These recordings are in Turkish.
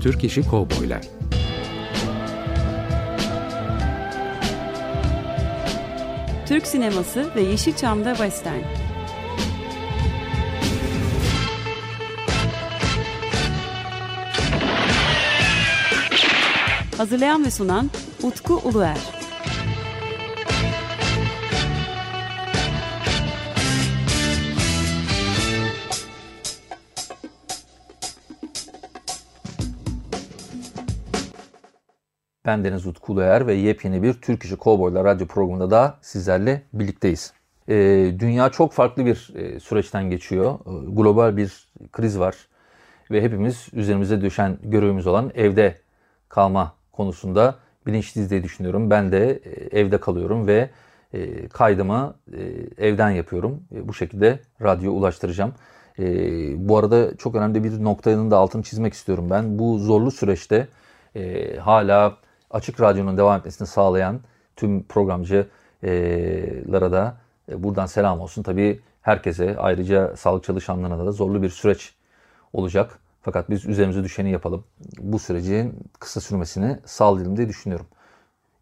Türk İşi Kovboylar Türk sineması ve Yeşilçam'da Western. Hazırlayan ve sunan Utku Uluer. Ben Deniz Utku Uluer ve yepyeni bir Türk İşi Kovboylar radyo programında da sizlerle birlikteyiz. Ee, dünya çok farklı bir e, süreçten geçiyor. Ee, global bir kriz var ve hepimiz üzerimize düşen görevimiz olan evde kalma konusunda bilinçliyiz diye düşünüyorum. Ben de e, evde kalıyorum ve e, kaydımı e, evden yapıyorum. Bu şekilde radyo ulaştıracağım. Bu arada çok önemli bir noktanın da altını çizmek istiyorum ben. Bu zorlu süreçte hala Açık Radyo'nun devam etmesini sağlayan tüm programcılara da buradan selam olsun. Tabii herkese ayrıca sağlık çalışanlarına da zorlu bir süreç olacak. Fakat biz üzerimize düşeni yapalım. Bu sürecin kısa sürmesini sağlayalım diye düşünüyorum.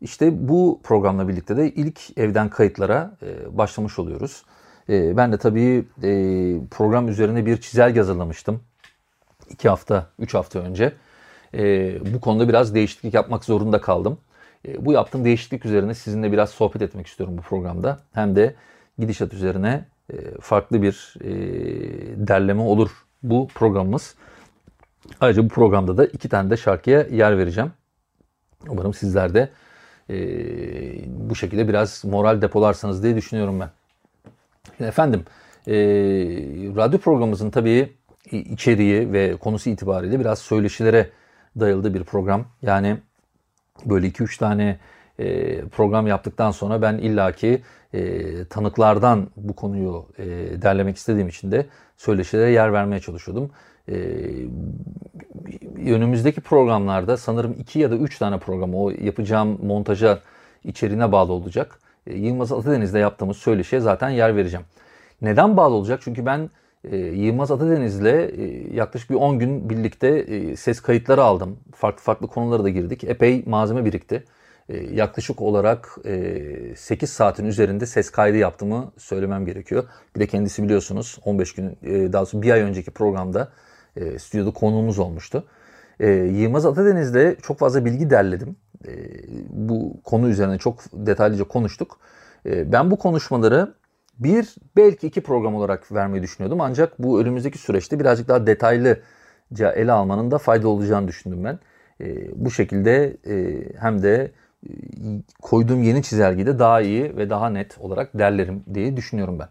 İşte bu programla birlikte de ilk evden kayıtlara e, başlamış oluyoruz. E, ben de tabii e, program üzerine bir çizelge hazırlamıştım. 2 hafta, 3 hafta önce. Bu konuda biraz değişiklik yapmak zorunda kaldım. Bu yaptığım değişiklik üzerine sizinle biraz sohbet etmek istiyorum bu programda. Hem de gidişat üzerine farklı bir derleme olur bu programımız. Ayrıca bu programda da iki tane de şarkıya yer vereceğim. Umarım sizler de e, bu şekilde biraz moral depolarsanız diye düşünüyorum ben. Efendim, e, radyo programımızın tabii içeriği ve konusu itibariyle biraz söyleşilere dayalı bir program. Yani böyle 2-3 tane e, program yaptıktan sonra ben illaki e, tanıklardan bu konuyu e, derlemek istediğim için de söyleşilere yer vermeye çalışıyordum. E, önümüzdeki programlarda sanırım iki ya da üç tane program o yapacağım montaja içeriğine bağlı olacak. E, Yılmaz Atadeniz'de yaptığımız söyleşiye zaten yer vereceğim. Neden bağlı olacak? Çünkü ben e, Yılmaz Atadeniz'le e, yaklaşık bir 10 gün birlikte e, ses kayıtları aldım. Farklı farklı konulara da girdik. Epey malzeme birikti. E, yaklaşık olarak e, 8 saatin üzerinde ses kaydı yaptığımı söylemem gerekiyor. Bir de kendisi biliyorsunuz 15 gün e, daha sonra bir ay önceki programda e, stüdyoda konuğumuz olmuştu. E, Yılmaz Atadeniz'de çok fazla bilgi derledim. E, bu konu üzerine çok detaylıca konuştuk. E, ben bu konuşmaları bir belki iki program olarak vermeyi düşünüyordum. Ancak bu önümüzdeki süreçte birazcık daha detaylıca ele almanın da fayda olacağını düşündüm ben. E, bu şekilde e, hem de e, koyduğum yeni çizelgeyi de daha iyi ve daha net olarak derlerim diye düşünüyorum ben.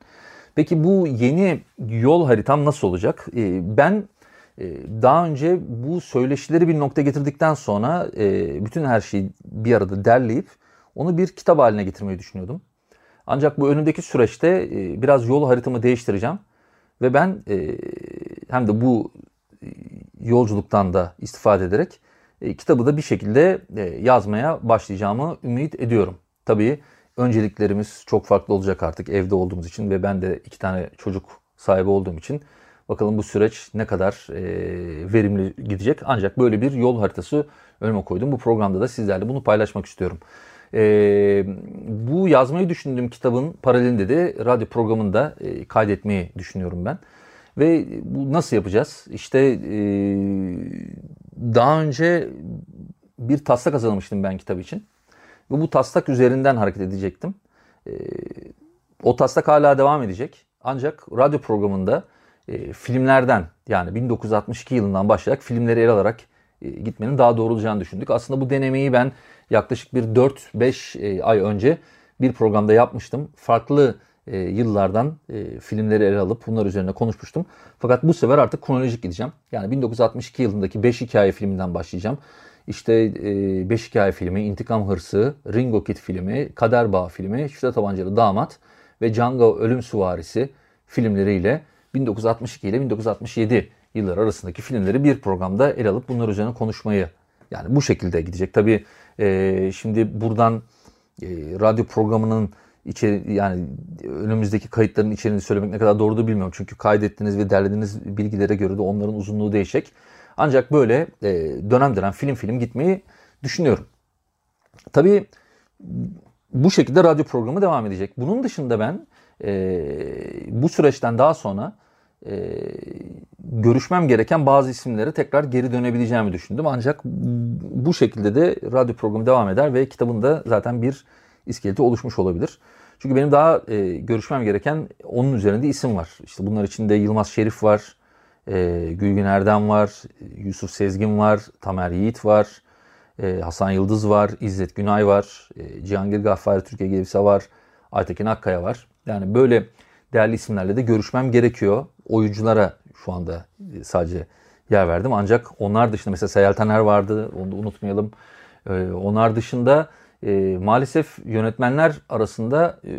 Peki bu yeni yol haritam nasıl olacak? E, ben ee, daha önce bu söyleşileri bir nokta getirdikten sonra e, bütün her şeyi bir arada derleyip onu bir kitap haline getirmeyi düşünüyordum. Ancak bu önündeki süreçte e, biraz yol haritamı değiştireceğim. Ve ben e, hem de bu yolculuktan da istifade ederek kitabı da bir şekilde yazmaya başlayacağımı ümit ediyorum. Tabii önceliklerimiz çok farklı olacak artık evde olduğumuz için ve ben de iki tane çocuk sahibi olduğum için Bakalım bu süreç ne kadar e, verimli gidecek. Ancak böyle bir yol haritası önüme koydum. Bu programda da sizlerle bunu paylaşmak istiyorum. E, bu yazmayı düşündüğüm kitabın paralelinde de radyo programında e, kaydetmeyi düşünüyorum ben. Ve bu nasıl yapacağız? İşte e, daha önce bir taslak hazırlamıştım ben kitap için. Ve bu taslak üzerinden hareket edecektim. E, o taslak hala devam edecek. Ancak radyo programında e, filmlerden yani 1962 yılından başlayarak filmleri ele alarak e, gitmenin daha doğru olacağını düşündük. Aslında bu denemeyi ben yaklaşık bir 4-5 e, ay önce bir programda yapmıştım. Farklı e, yıllardan e, filmleri ele alıp bunlar üzerine konuşmuştum. Fakat bu sefer artık kronolojik gideceğim. Yani 1962 yılındaki 5 hikaye filminden başlayacağım. İşte 5 e, hikaye filmi, İntikam Hırsı, Ringo Kid filmi, Kader Bağ filmi, Şifre Tabancalı Damat ve Django Ölüm Suvarisi filmleriyle 1962 ile 1967 yılları arasındaki filmleri bir programda ele alıp bunlar üzerine konuşmayı yani bu şekilde gidecek. Tabii e, şimdi buradan e, radyo programının içeri yani önümüzdeki kayıtların içeriğini söylemek ne kadar doğru da bilmiyorum. Çünkü kaydettiğiniz ve derlediğiniz bilgilere göre de onların uzunluğu değişecek. Ancak böyle e, dönem dönem film film gitmeyi düşünüyorum. Tabii bu şekilde radyo programı devam edecek. Bunun dışında ben e, bu süreçten daha sonra e, görüşmem gereken bazı isimlere tekrar geri dönebileceğimi düşündüm. Ancak bu şekilde de radyo programı devam eder ve kitabında zaten bir iskeleti oluşmuş olabilir. Çünkü benim daha e, görüşmem gereken onun üzerinde isim var. İşte bunlar içinde Yılmaz Şerif var, e, Gülgün Erdem var, Yusuf Sezgin var, Tamer Yiğit var, e, Hasan Yıldız var, İzzet Günay var, e, Cihangir Gaffari Türkiye Gelibse var, Aytekin Akkaya var. Yani böyle değerli isimlerle de görüşmem gerekiyor. Oyunculara şu anda e, sadece yer verdim. Ancak onlar dışında mesela Seyel Taner vardı, onu da unutmayalım. E, onlar dışında e, maalesef yönetmenler arasında e,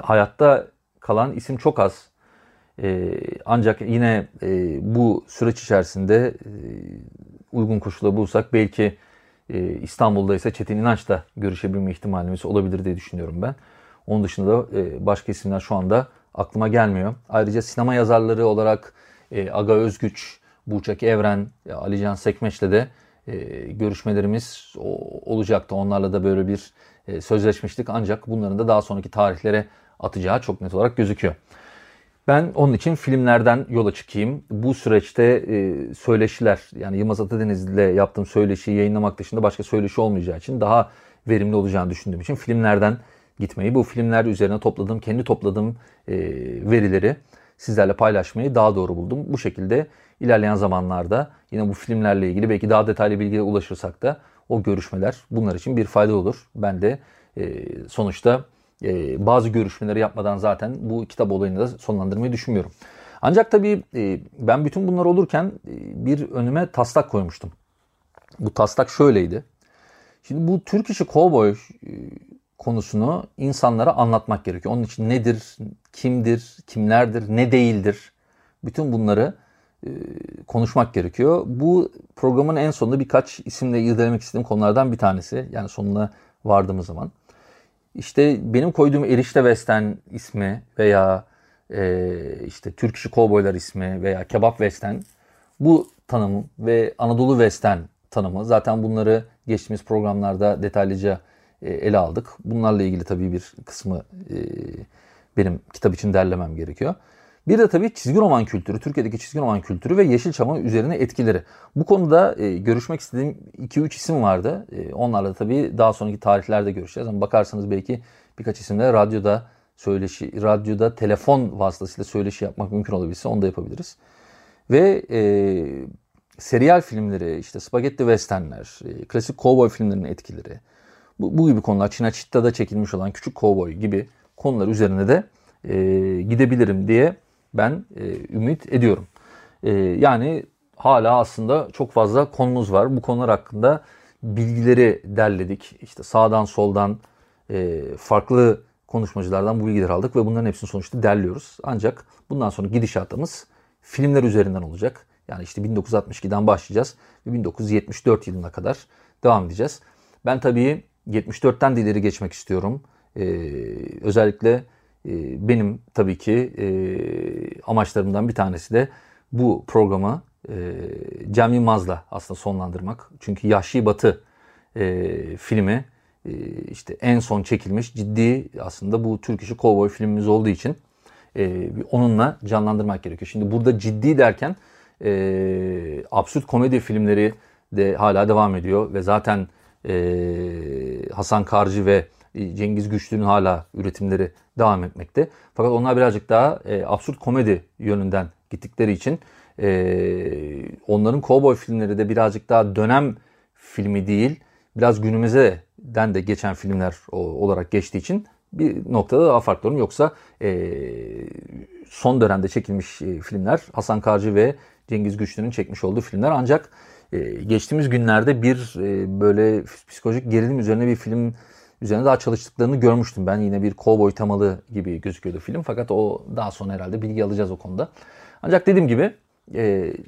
hayatta kalan isim çok az. E, ancak yine e, bu süreç içerisinde e, uygun koşulda bulsak belki e, İstanbul'da ise Çetin İnanç'la görüşebilme ihtimalimiz olabilir diye düşünüyorum ben. Onun dışında da e, başka isimler şu anda aklıma gelmiyor. Ayrıca sinema yazarları olarak e, Aga Özgüç, Burçak Evren, Ali Can Sekmeç'le de e, görüşmelerimiz olacaktı. Onlarla da böyle bir e, sözleşmiştik. Ancak bunların da daha sonraki tarihlere atacağı çok net olarak gözüküyor. Ben onun için filmlerden yola çıkayım. Bu süreçte e, söyleşiler yani Yılmaz Atadeniz ile yaptığım söyleşiyi yayınlamak dışında başka söyleşi olmayacağı için daha verimli olacağını düşündüğüm için filmlerden gitmeyi, bu filmler üzerine topladığım, kendi topladığım e, verileri sizlerle paylaşmayı daha doğru buldum. Bu şekilde ilerleyen zamanlarda yine bu filmlerle ilgili belki daha detaylı bilgiye ulaşırsak da o görüşmeler bunlar için bir fayda olur. Ben de e, sonuçta e, bazı görüşmeleri yapmadan zaten bu kitap olayını da sonlandırmayı düşünmüyorum. Ancak tabii e, ben bütün bunlar olurken e, bir önüme taslak koymuştum. Bu taslak şöyleydi. Şimdi bu Türk işi kovboy e, konusunu insanlara anlatmak gerekiyor. Onun için nedir, kimdir, kimlerdir, ne değildir bütün bunları e, konuşmak gerekiyor. Bu programın en sonunda birkaç isimle irdelemek istediğim konulardan bir tanesi. Yani sonuna vardığımız zaman. İşte benim koyduğum Erişte Western ismi veya e, işte Türk işi kovboylar ismi veya kebap western bu tanımı ve Anadolu western tanımı zaten bunları geçtiğimiz programlarda detaylıca ele aldık. Bunlarla ilgili tabii bir kısmı e, benim kitap için derlemem gerekiyor. Bir de tabii çizgi roman kültürü, Türkiye'deki çizgi roman kültürü ve Yeşilçam'ın üzerine etkileri. Bu konuda e, görüşmek istediğim 2-3 isim vardı. onlarla da tabii daha sonraki tarihlerde görüşeceğiz. Ama bakarsanız belki birkaç isimle radyoda söyleşi, radyoda telefon vasıtasıyla söyleşi yapmak mümkün olabilse onu da yapabiliriz. Ve e, seriyal filmleri, işte spagetti westernler, e, klasik cowboy filmlerinin etkileri, bu, bu gibi konular Çinaçitta'da çekilmiş olan Küçük Kovboy gibi konular üzerine de e, gidebilirim diye ben e, ümit ediyorum. E, yani hala aslında çok fazla konumuz var. Bu konular hakkında bilgileri derledik. İşte sağdan soldan e, farklı konuşmacılardan bu bilgileri aldık ve bunların hepsini sonuçta derliyoruz. Ancak bundan sonra gidişatımız filmler üzerinden olacak. Yani işte 1962'den başlayacağız ve 1974 yılına kadar devam edeceğiz. Ben tabii 74'ten de ileri geçmek istiyorum. Ee, özellikle e, benim tabii ki e, amaçlarımdan bir tanesi de bu programı e, Cem Yılmaz'la aslında sonlandırmak. Çünkü Yahşi Batı e, filmi e, işte en son çekilmiş ciddi aslında bu Türk işi kovboy filmimiz olduğu için e, onunla canlandırmak gerekiyor. Şimdi burada ciddi derken e, absürt komedi filmleri de hala devam ediyor ve zaten Hasan Karcı ve Cengiz Güçlü'nün hala üretimleri devam etmekte. Fakat onlar birazcık daha e, absürt komedi yönünden gittikleri için e, onların kovboy filmleri de birazcık daha dönem filmi değil, biraz günümüzden de geçen filmler olarak geçtiği için bir noktada daha farklı olur. Yoksa e, son dönemde çekilmiş e, filmler Hasan Karcı ve Cengiz Güçlü'nün çekmiş olduğu filmler ancak ee, geçtiğimiz günlerde bir e, böyle psikolojik gerilim üzerine bir film üzerine daha çalıştıklarını görmüştüm. Ben yine bir kovboy temalı gibi gözüküyordu film. Fakat o daha sonra herhalde bilgi alacağız o konuda. Ancak dediğim gibi e,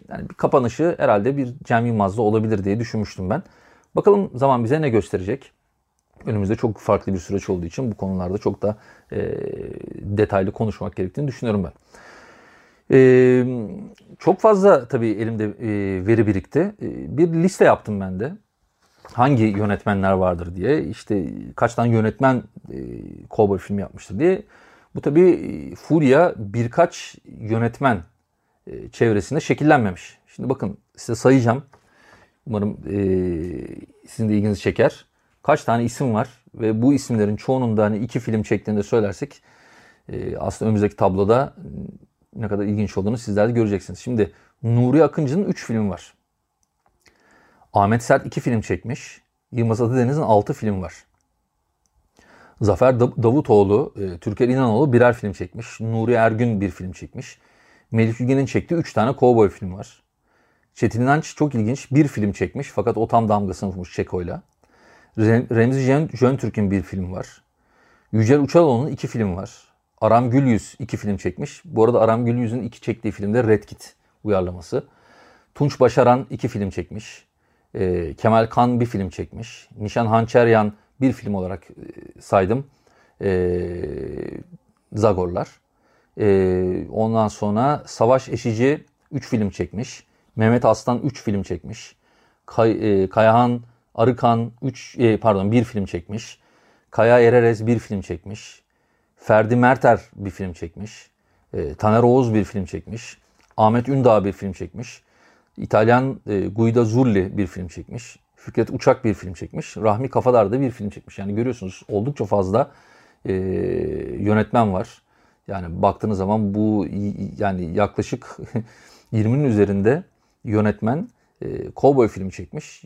yani bir kapanışı herhalde bir Cem Yılmaz'da olabilir diye düşünmüştüm ben. Bakalım zaman bize ne gösterecek? Önümüzde çok farklı bir süreç olduğu için bu konularda çok da e, detaylı konuşmak gerektiğini düşünüyorum ben. E, çok fazla tabii elimde e, veri birikti. E, bir liste yaptım ben de. Hangi yönetmenler vardır diye. İşte kaç tane yönetmen e, Cowboy filmi yapmıştır diye. Bu tabii Furya birkaç yönetmen e, çevresinde şekillenmemiş. Şimdi bakın size sayacağım. Umarım e, sizin de ilginizi çeker. Kaç tane isim var ve bu isimlerin çoğunun da hani iki film çektiğinde söylersek e, aslında önümüzdeki tabloda ne kadar ilginç olduğunu sizler de göreceksiniz. Şimdi Nuri Akıncı'nın 3 filmi var. Ahmet Sert 2 film çekmiş. Yılmaz Atıdeniz'in 6 film var. Zafer Davutoğlu, e, Türker İnanoğlu birer film çekmiş. Nuri Ergün bir film çekmiş. Melih Yügen'in çektiği 3 tane kovboy film var. Çetin İnanç çok ilginç bir film çekmiş fakat o tam damgasını vurmuş Çeko'yla. Remzi Jön, Türk'ün bir film var. Yücel Uçaloğlu'nun iki film var. Aram Gülyüz iki film çekmiş. Bu arada Aram Gülyüz'ün iki çektiği filmde Red Kit uyarlaması. Tunç Başaran iki film çekmiş. E, Kemal Kan bir film çekmiş. Nişan Hançeryan bir film olarak e, saydım. E, Zagorlar. E, ondan sonra Savaş Eşici 3 film çekmiş. Mehmet Aslan 3 film çekmiş. Kay, e, Kayahan Arıkan 3 e, pardon bir film çekmiş. Kaya Ererez bir film çekmiş. Ferdi Merter bir film çekmiş. E, Taner Oğuz bir film çekmiş. Ahmet Ündağ bir film çekmiş. İtalyan e, Guida Zulli bir film çekmiş. Fikret Uçak bir film çekmiş. Rahmi Kafadar da bir film çekmiş. Yani görüyorsunuz oldukça fazla e, yönetmen var. Yani baktığınız zaman bu yani yaklaşık 20'nin üzerinde yönetmen e, Cowboy filmi çekmiş.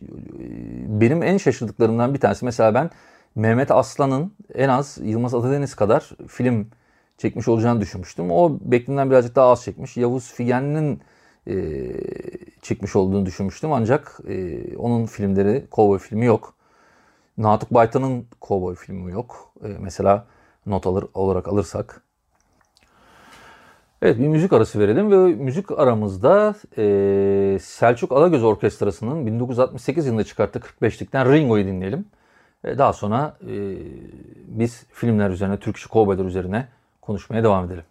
Benim en şaşırdıklarımdan bir tanesi mesela ben Mehmet Aslan'ın en az Yılmaz Atadeniz kadar film çekmiş olacağını düşünmüştüm. O beklenen birazcık daha az çekmiş. Yavuz Figen'in e, çekmiş olduğunu düşünmüştüm. Ancak e, onun filmleri, Cowboy filmi yok. Natuk Baytan'ın Cowboy filmi yok. E, mesela not alır olarak alırsak. Evet bir müzik arası verelim ve müzik aramızda e, Selçuk Alagöz Orkestrası'nın 1968 yılında çıkarttığı 45'likten Ringo'yu dinleyelim. E, daha sonra e, biz filmler üzerine, Türk işi kovboylar üzerine konuşmaya devam edelim.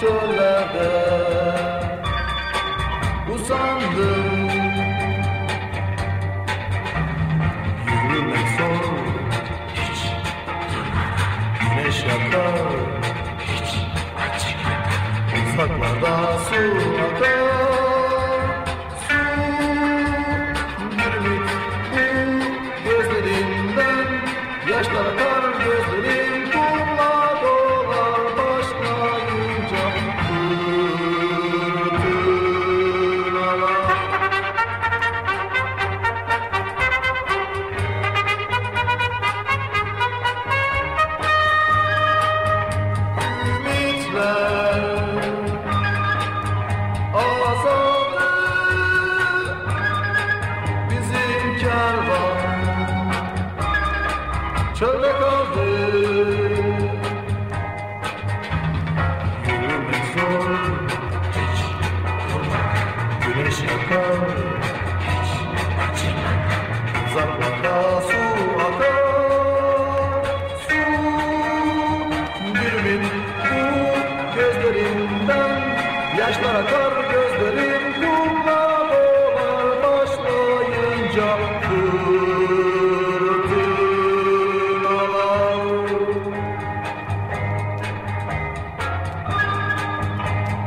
çöllerde Usandım. Yürümek zor. Hiç. Güneş yakar. Hiç. Uzaklarda su. love.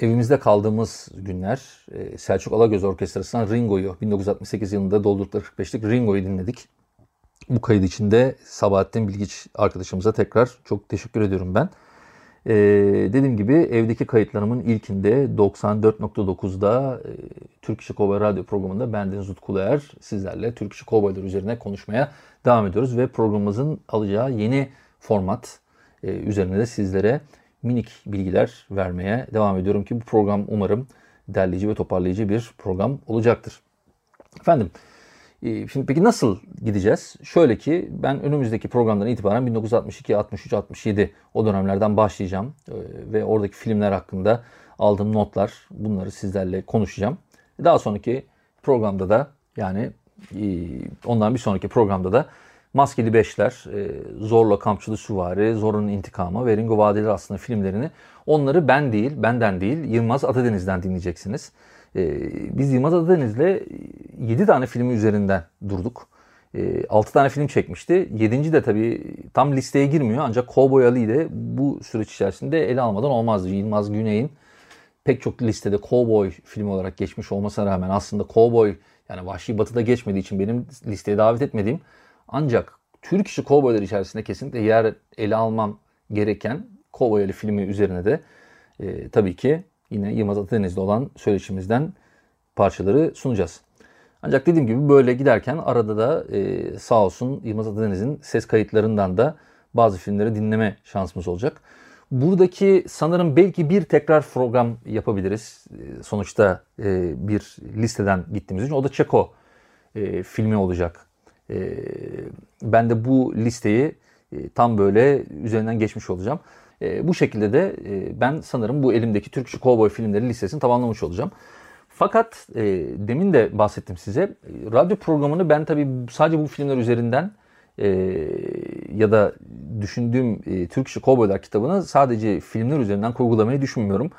evimizde kaldığımız günler e, Selçuk Alagöz Orkestrası'ndan Ringo'yu 1968 yılında doldurdukları 45'lik Ringo'yu dinledik. Bu kayıt içinde Sabahattin Bilgiç arkadaşımıza tekrar çok teşekkür ediyorum ben. Ee, dediğim gibi evdeki kayıtlarımın ilkinde 94.9'da e, Türk İşi Kovboy Radyo programında bendeniz Utku Er sizlerle Türk İşi Kovboylar üzerine konuşmaya devam ediyoruz. Ve programımızın alacağı yeni format e, üzerine de sizlere minik bilgiler vermeye devam ediyorum ki bu program umarım derleyici ve toparlayıcı bir program olacaktır. Efendim ee, şimdi peki nasıl gideceğiz? Şöyle ki ben önümüzdeki programdan itibaren 1962, 63, 67 o dönemlerden başlayacağım. Ee, ve oradaki filmler hakkında aldığım notlar bunları sizlerle konuşacağım. Daha sonraki programda da yani e, ondan bir sonraki programda da Maskeli Beşler, e, Zorla Kampçılı Süvari, Zor'un İntikamı ve Ringo Vadileri aslında filmlerini onları ben değil, benden değil Yılmaz Atadeniz'den dinleyeceksiniz. Ee, biz Yılmaz Adadeniz'le 7 tane filmi üzerinden durduk. 6 ee, tane film çekmişti. 7. de tabii tam listeye girmiyor ancak Cowboy Ali'yi de bu süreç içerisinde ele almadan olmazdı. Yılmaz Güney'in pek çok listede Cowboy filmi olarak geçmiş olmasına rağmen aslında Cowboy yani Vahşi Batı'da geçmediği için benim listeye davet etmediğim ancak Türk işi Cowboylar içerisinde kesinlikle yer ele almam gereken Cowboy Ali filmi üzerine de e, tabii ki yine Yılmaz Atadeniz'de olan söyleşimizden parçaları sunacağız. Ancak dediğim gibi böyle giderken arada da e, sağ olsun Yılmaz Atadeniz'in ses kayıtlarından da bazı filmleri dinleme şansımız olacak. Buradaki sanırım belki bir tekrar program yapabiliriz. E, sonuçta e, bir listeden gittiğimiz için. O da Çeko e, filmi olacak. E, ben de bu listeyi e, tam böyle üzerinden geçmiş olacağım. E, bu şekilde de e, ben sanırım bu elimdeki Türk işi kovboy filmleri listesini tamamlamış olacağım. Fakat e, demin de bahsettim size. Radyo programını ben tabii sadece bu filmler üzerinden e, ya da düşündüğüm e, Türk işi kovboylar kitabını sadece filmler üzerinden kurgulamayı düşünmüyorum.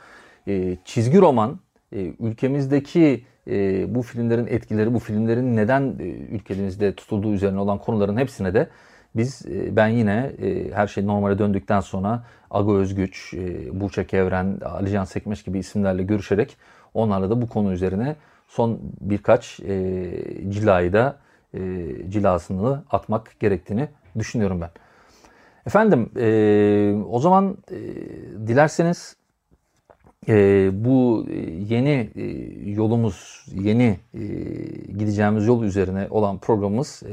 E, çizgi roman, e, ülkemizdeki e, bu filmlerin etkileri, bu filmlerin neden e, ülkemizde tutulduğu üzerine olan konuların hepsine de biz e, ben yine e, her şey normale döndükten sonra Aga Özgüç, e, Burçak Kevren, Alican Sekmeş gibi isimlerle görüşerek onlarla da bu konu üzerine son birkaç cilayı da cilasını atmak gerektiğini düşünüyorum ben. Efendim o zaman dilerseniz bu yeni yolumuz, yeni gideceğimiz yol üzerine olan programımız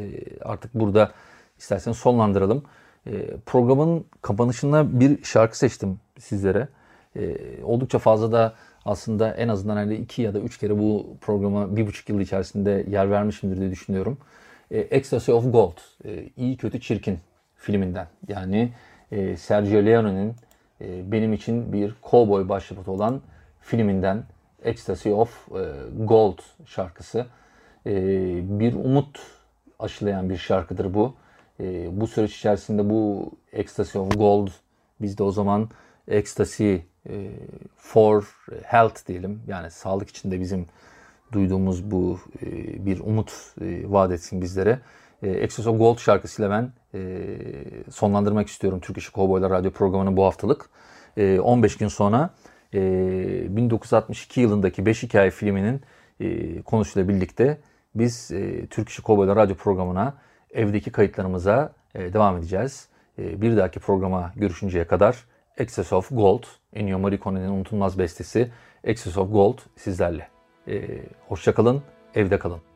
artık burada isterseniz sonlandıralım. E, programın kapanışında bir şarkı seçtim sizlere. E, oldukça fazla da aslında en azından hani iki ya da üç kere bu programa bir buçuk yıl içerisinde yer vermişimdir diye düşünüyorum. E, Ecstasy of Gold, e, İyi Kötü Çirkin filminden. Yani e, Sergio Leone'nin e, benim için bir cowboy başyapıtı olan filminden Ecstasy of e, Gold şarkısı. E, bir umut aşılayan bir şarkıdır bu. E, bu süreç içerisinde bu Ecstasy of Gold biz de o zaman Ecstasy e, for Health diyelim. Yani sağlık içinde bizim duyduğumuz bu e, bir umut e, vaat etsin bizlere. E, of Gold şarkısıyla ben e, sonlandırmak istiyorum Türk İşi Kovboylar Radyo programını bu haftalık. E, 15 gün sonra e, 1962 yılındaki 5 Hikaye filminin e, konusuyla birlikte biz e, Türk İşi Kovboylar Radyo programına evdeki kayıtlarımıza e, devam edeceğiz. E, bir dahaki programa görüşünceye kadar Excess of Gold, Ennio Morricone'nin unutulmaz bestesi Excess of Gold sizlerle. E, hoşçakalın, evde kalın.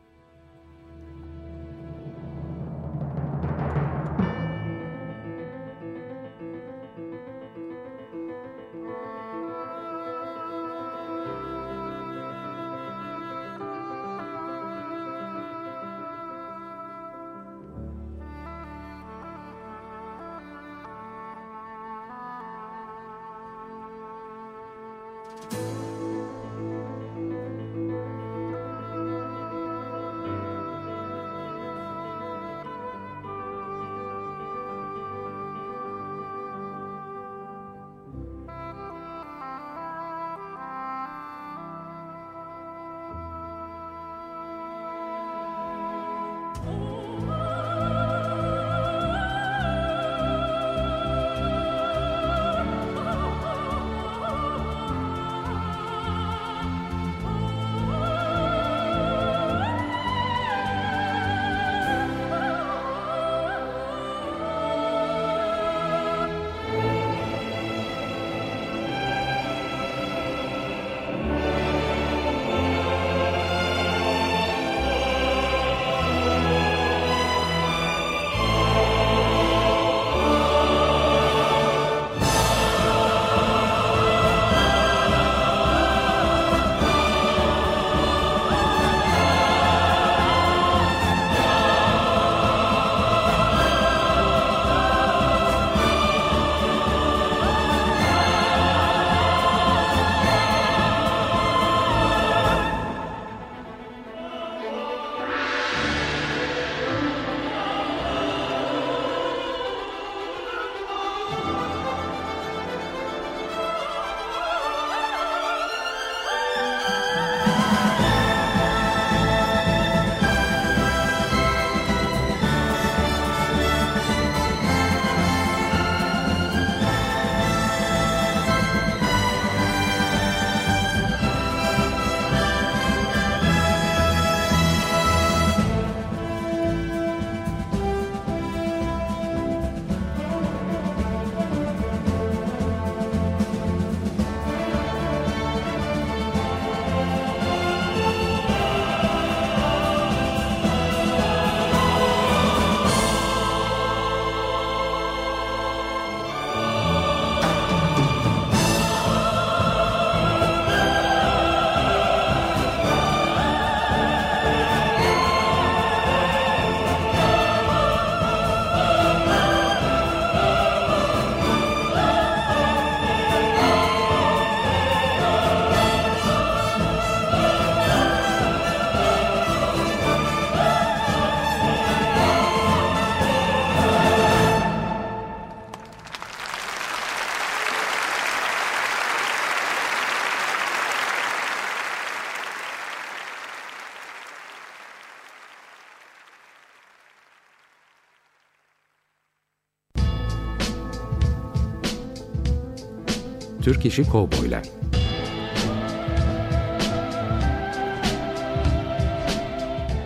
Türk İşi Kovboylar.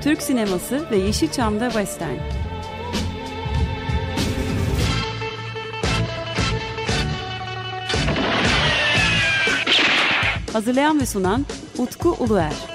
Türk sineması ve Yeşilçam'da Western. Hazırlayan ve sunan Utku Uluer.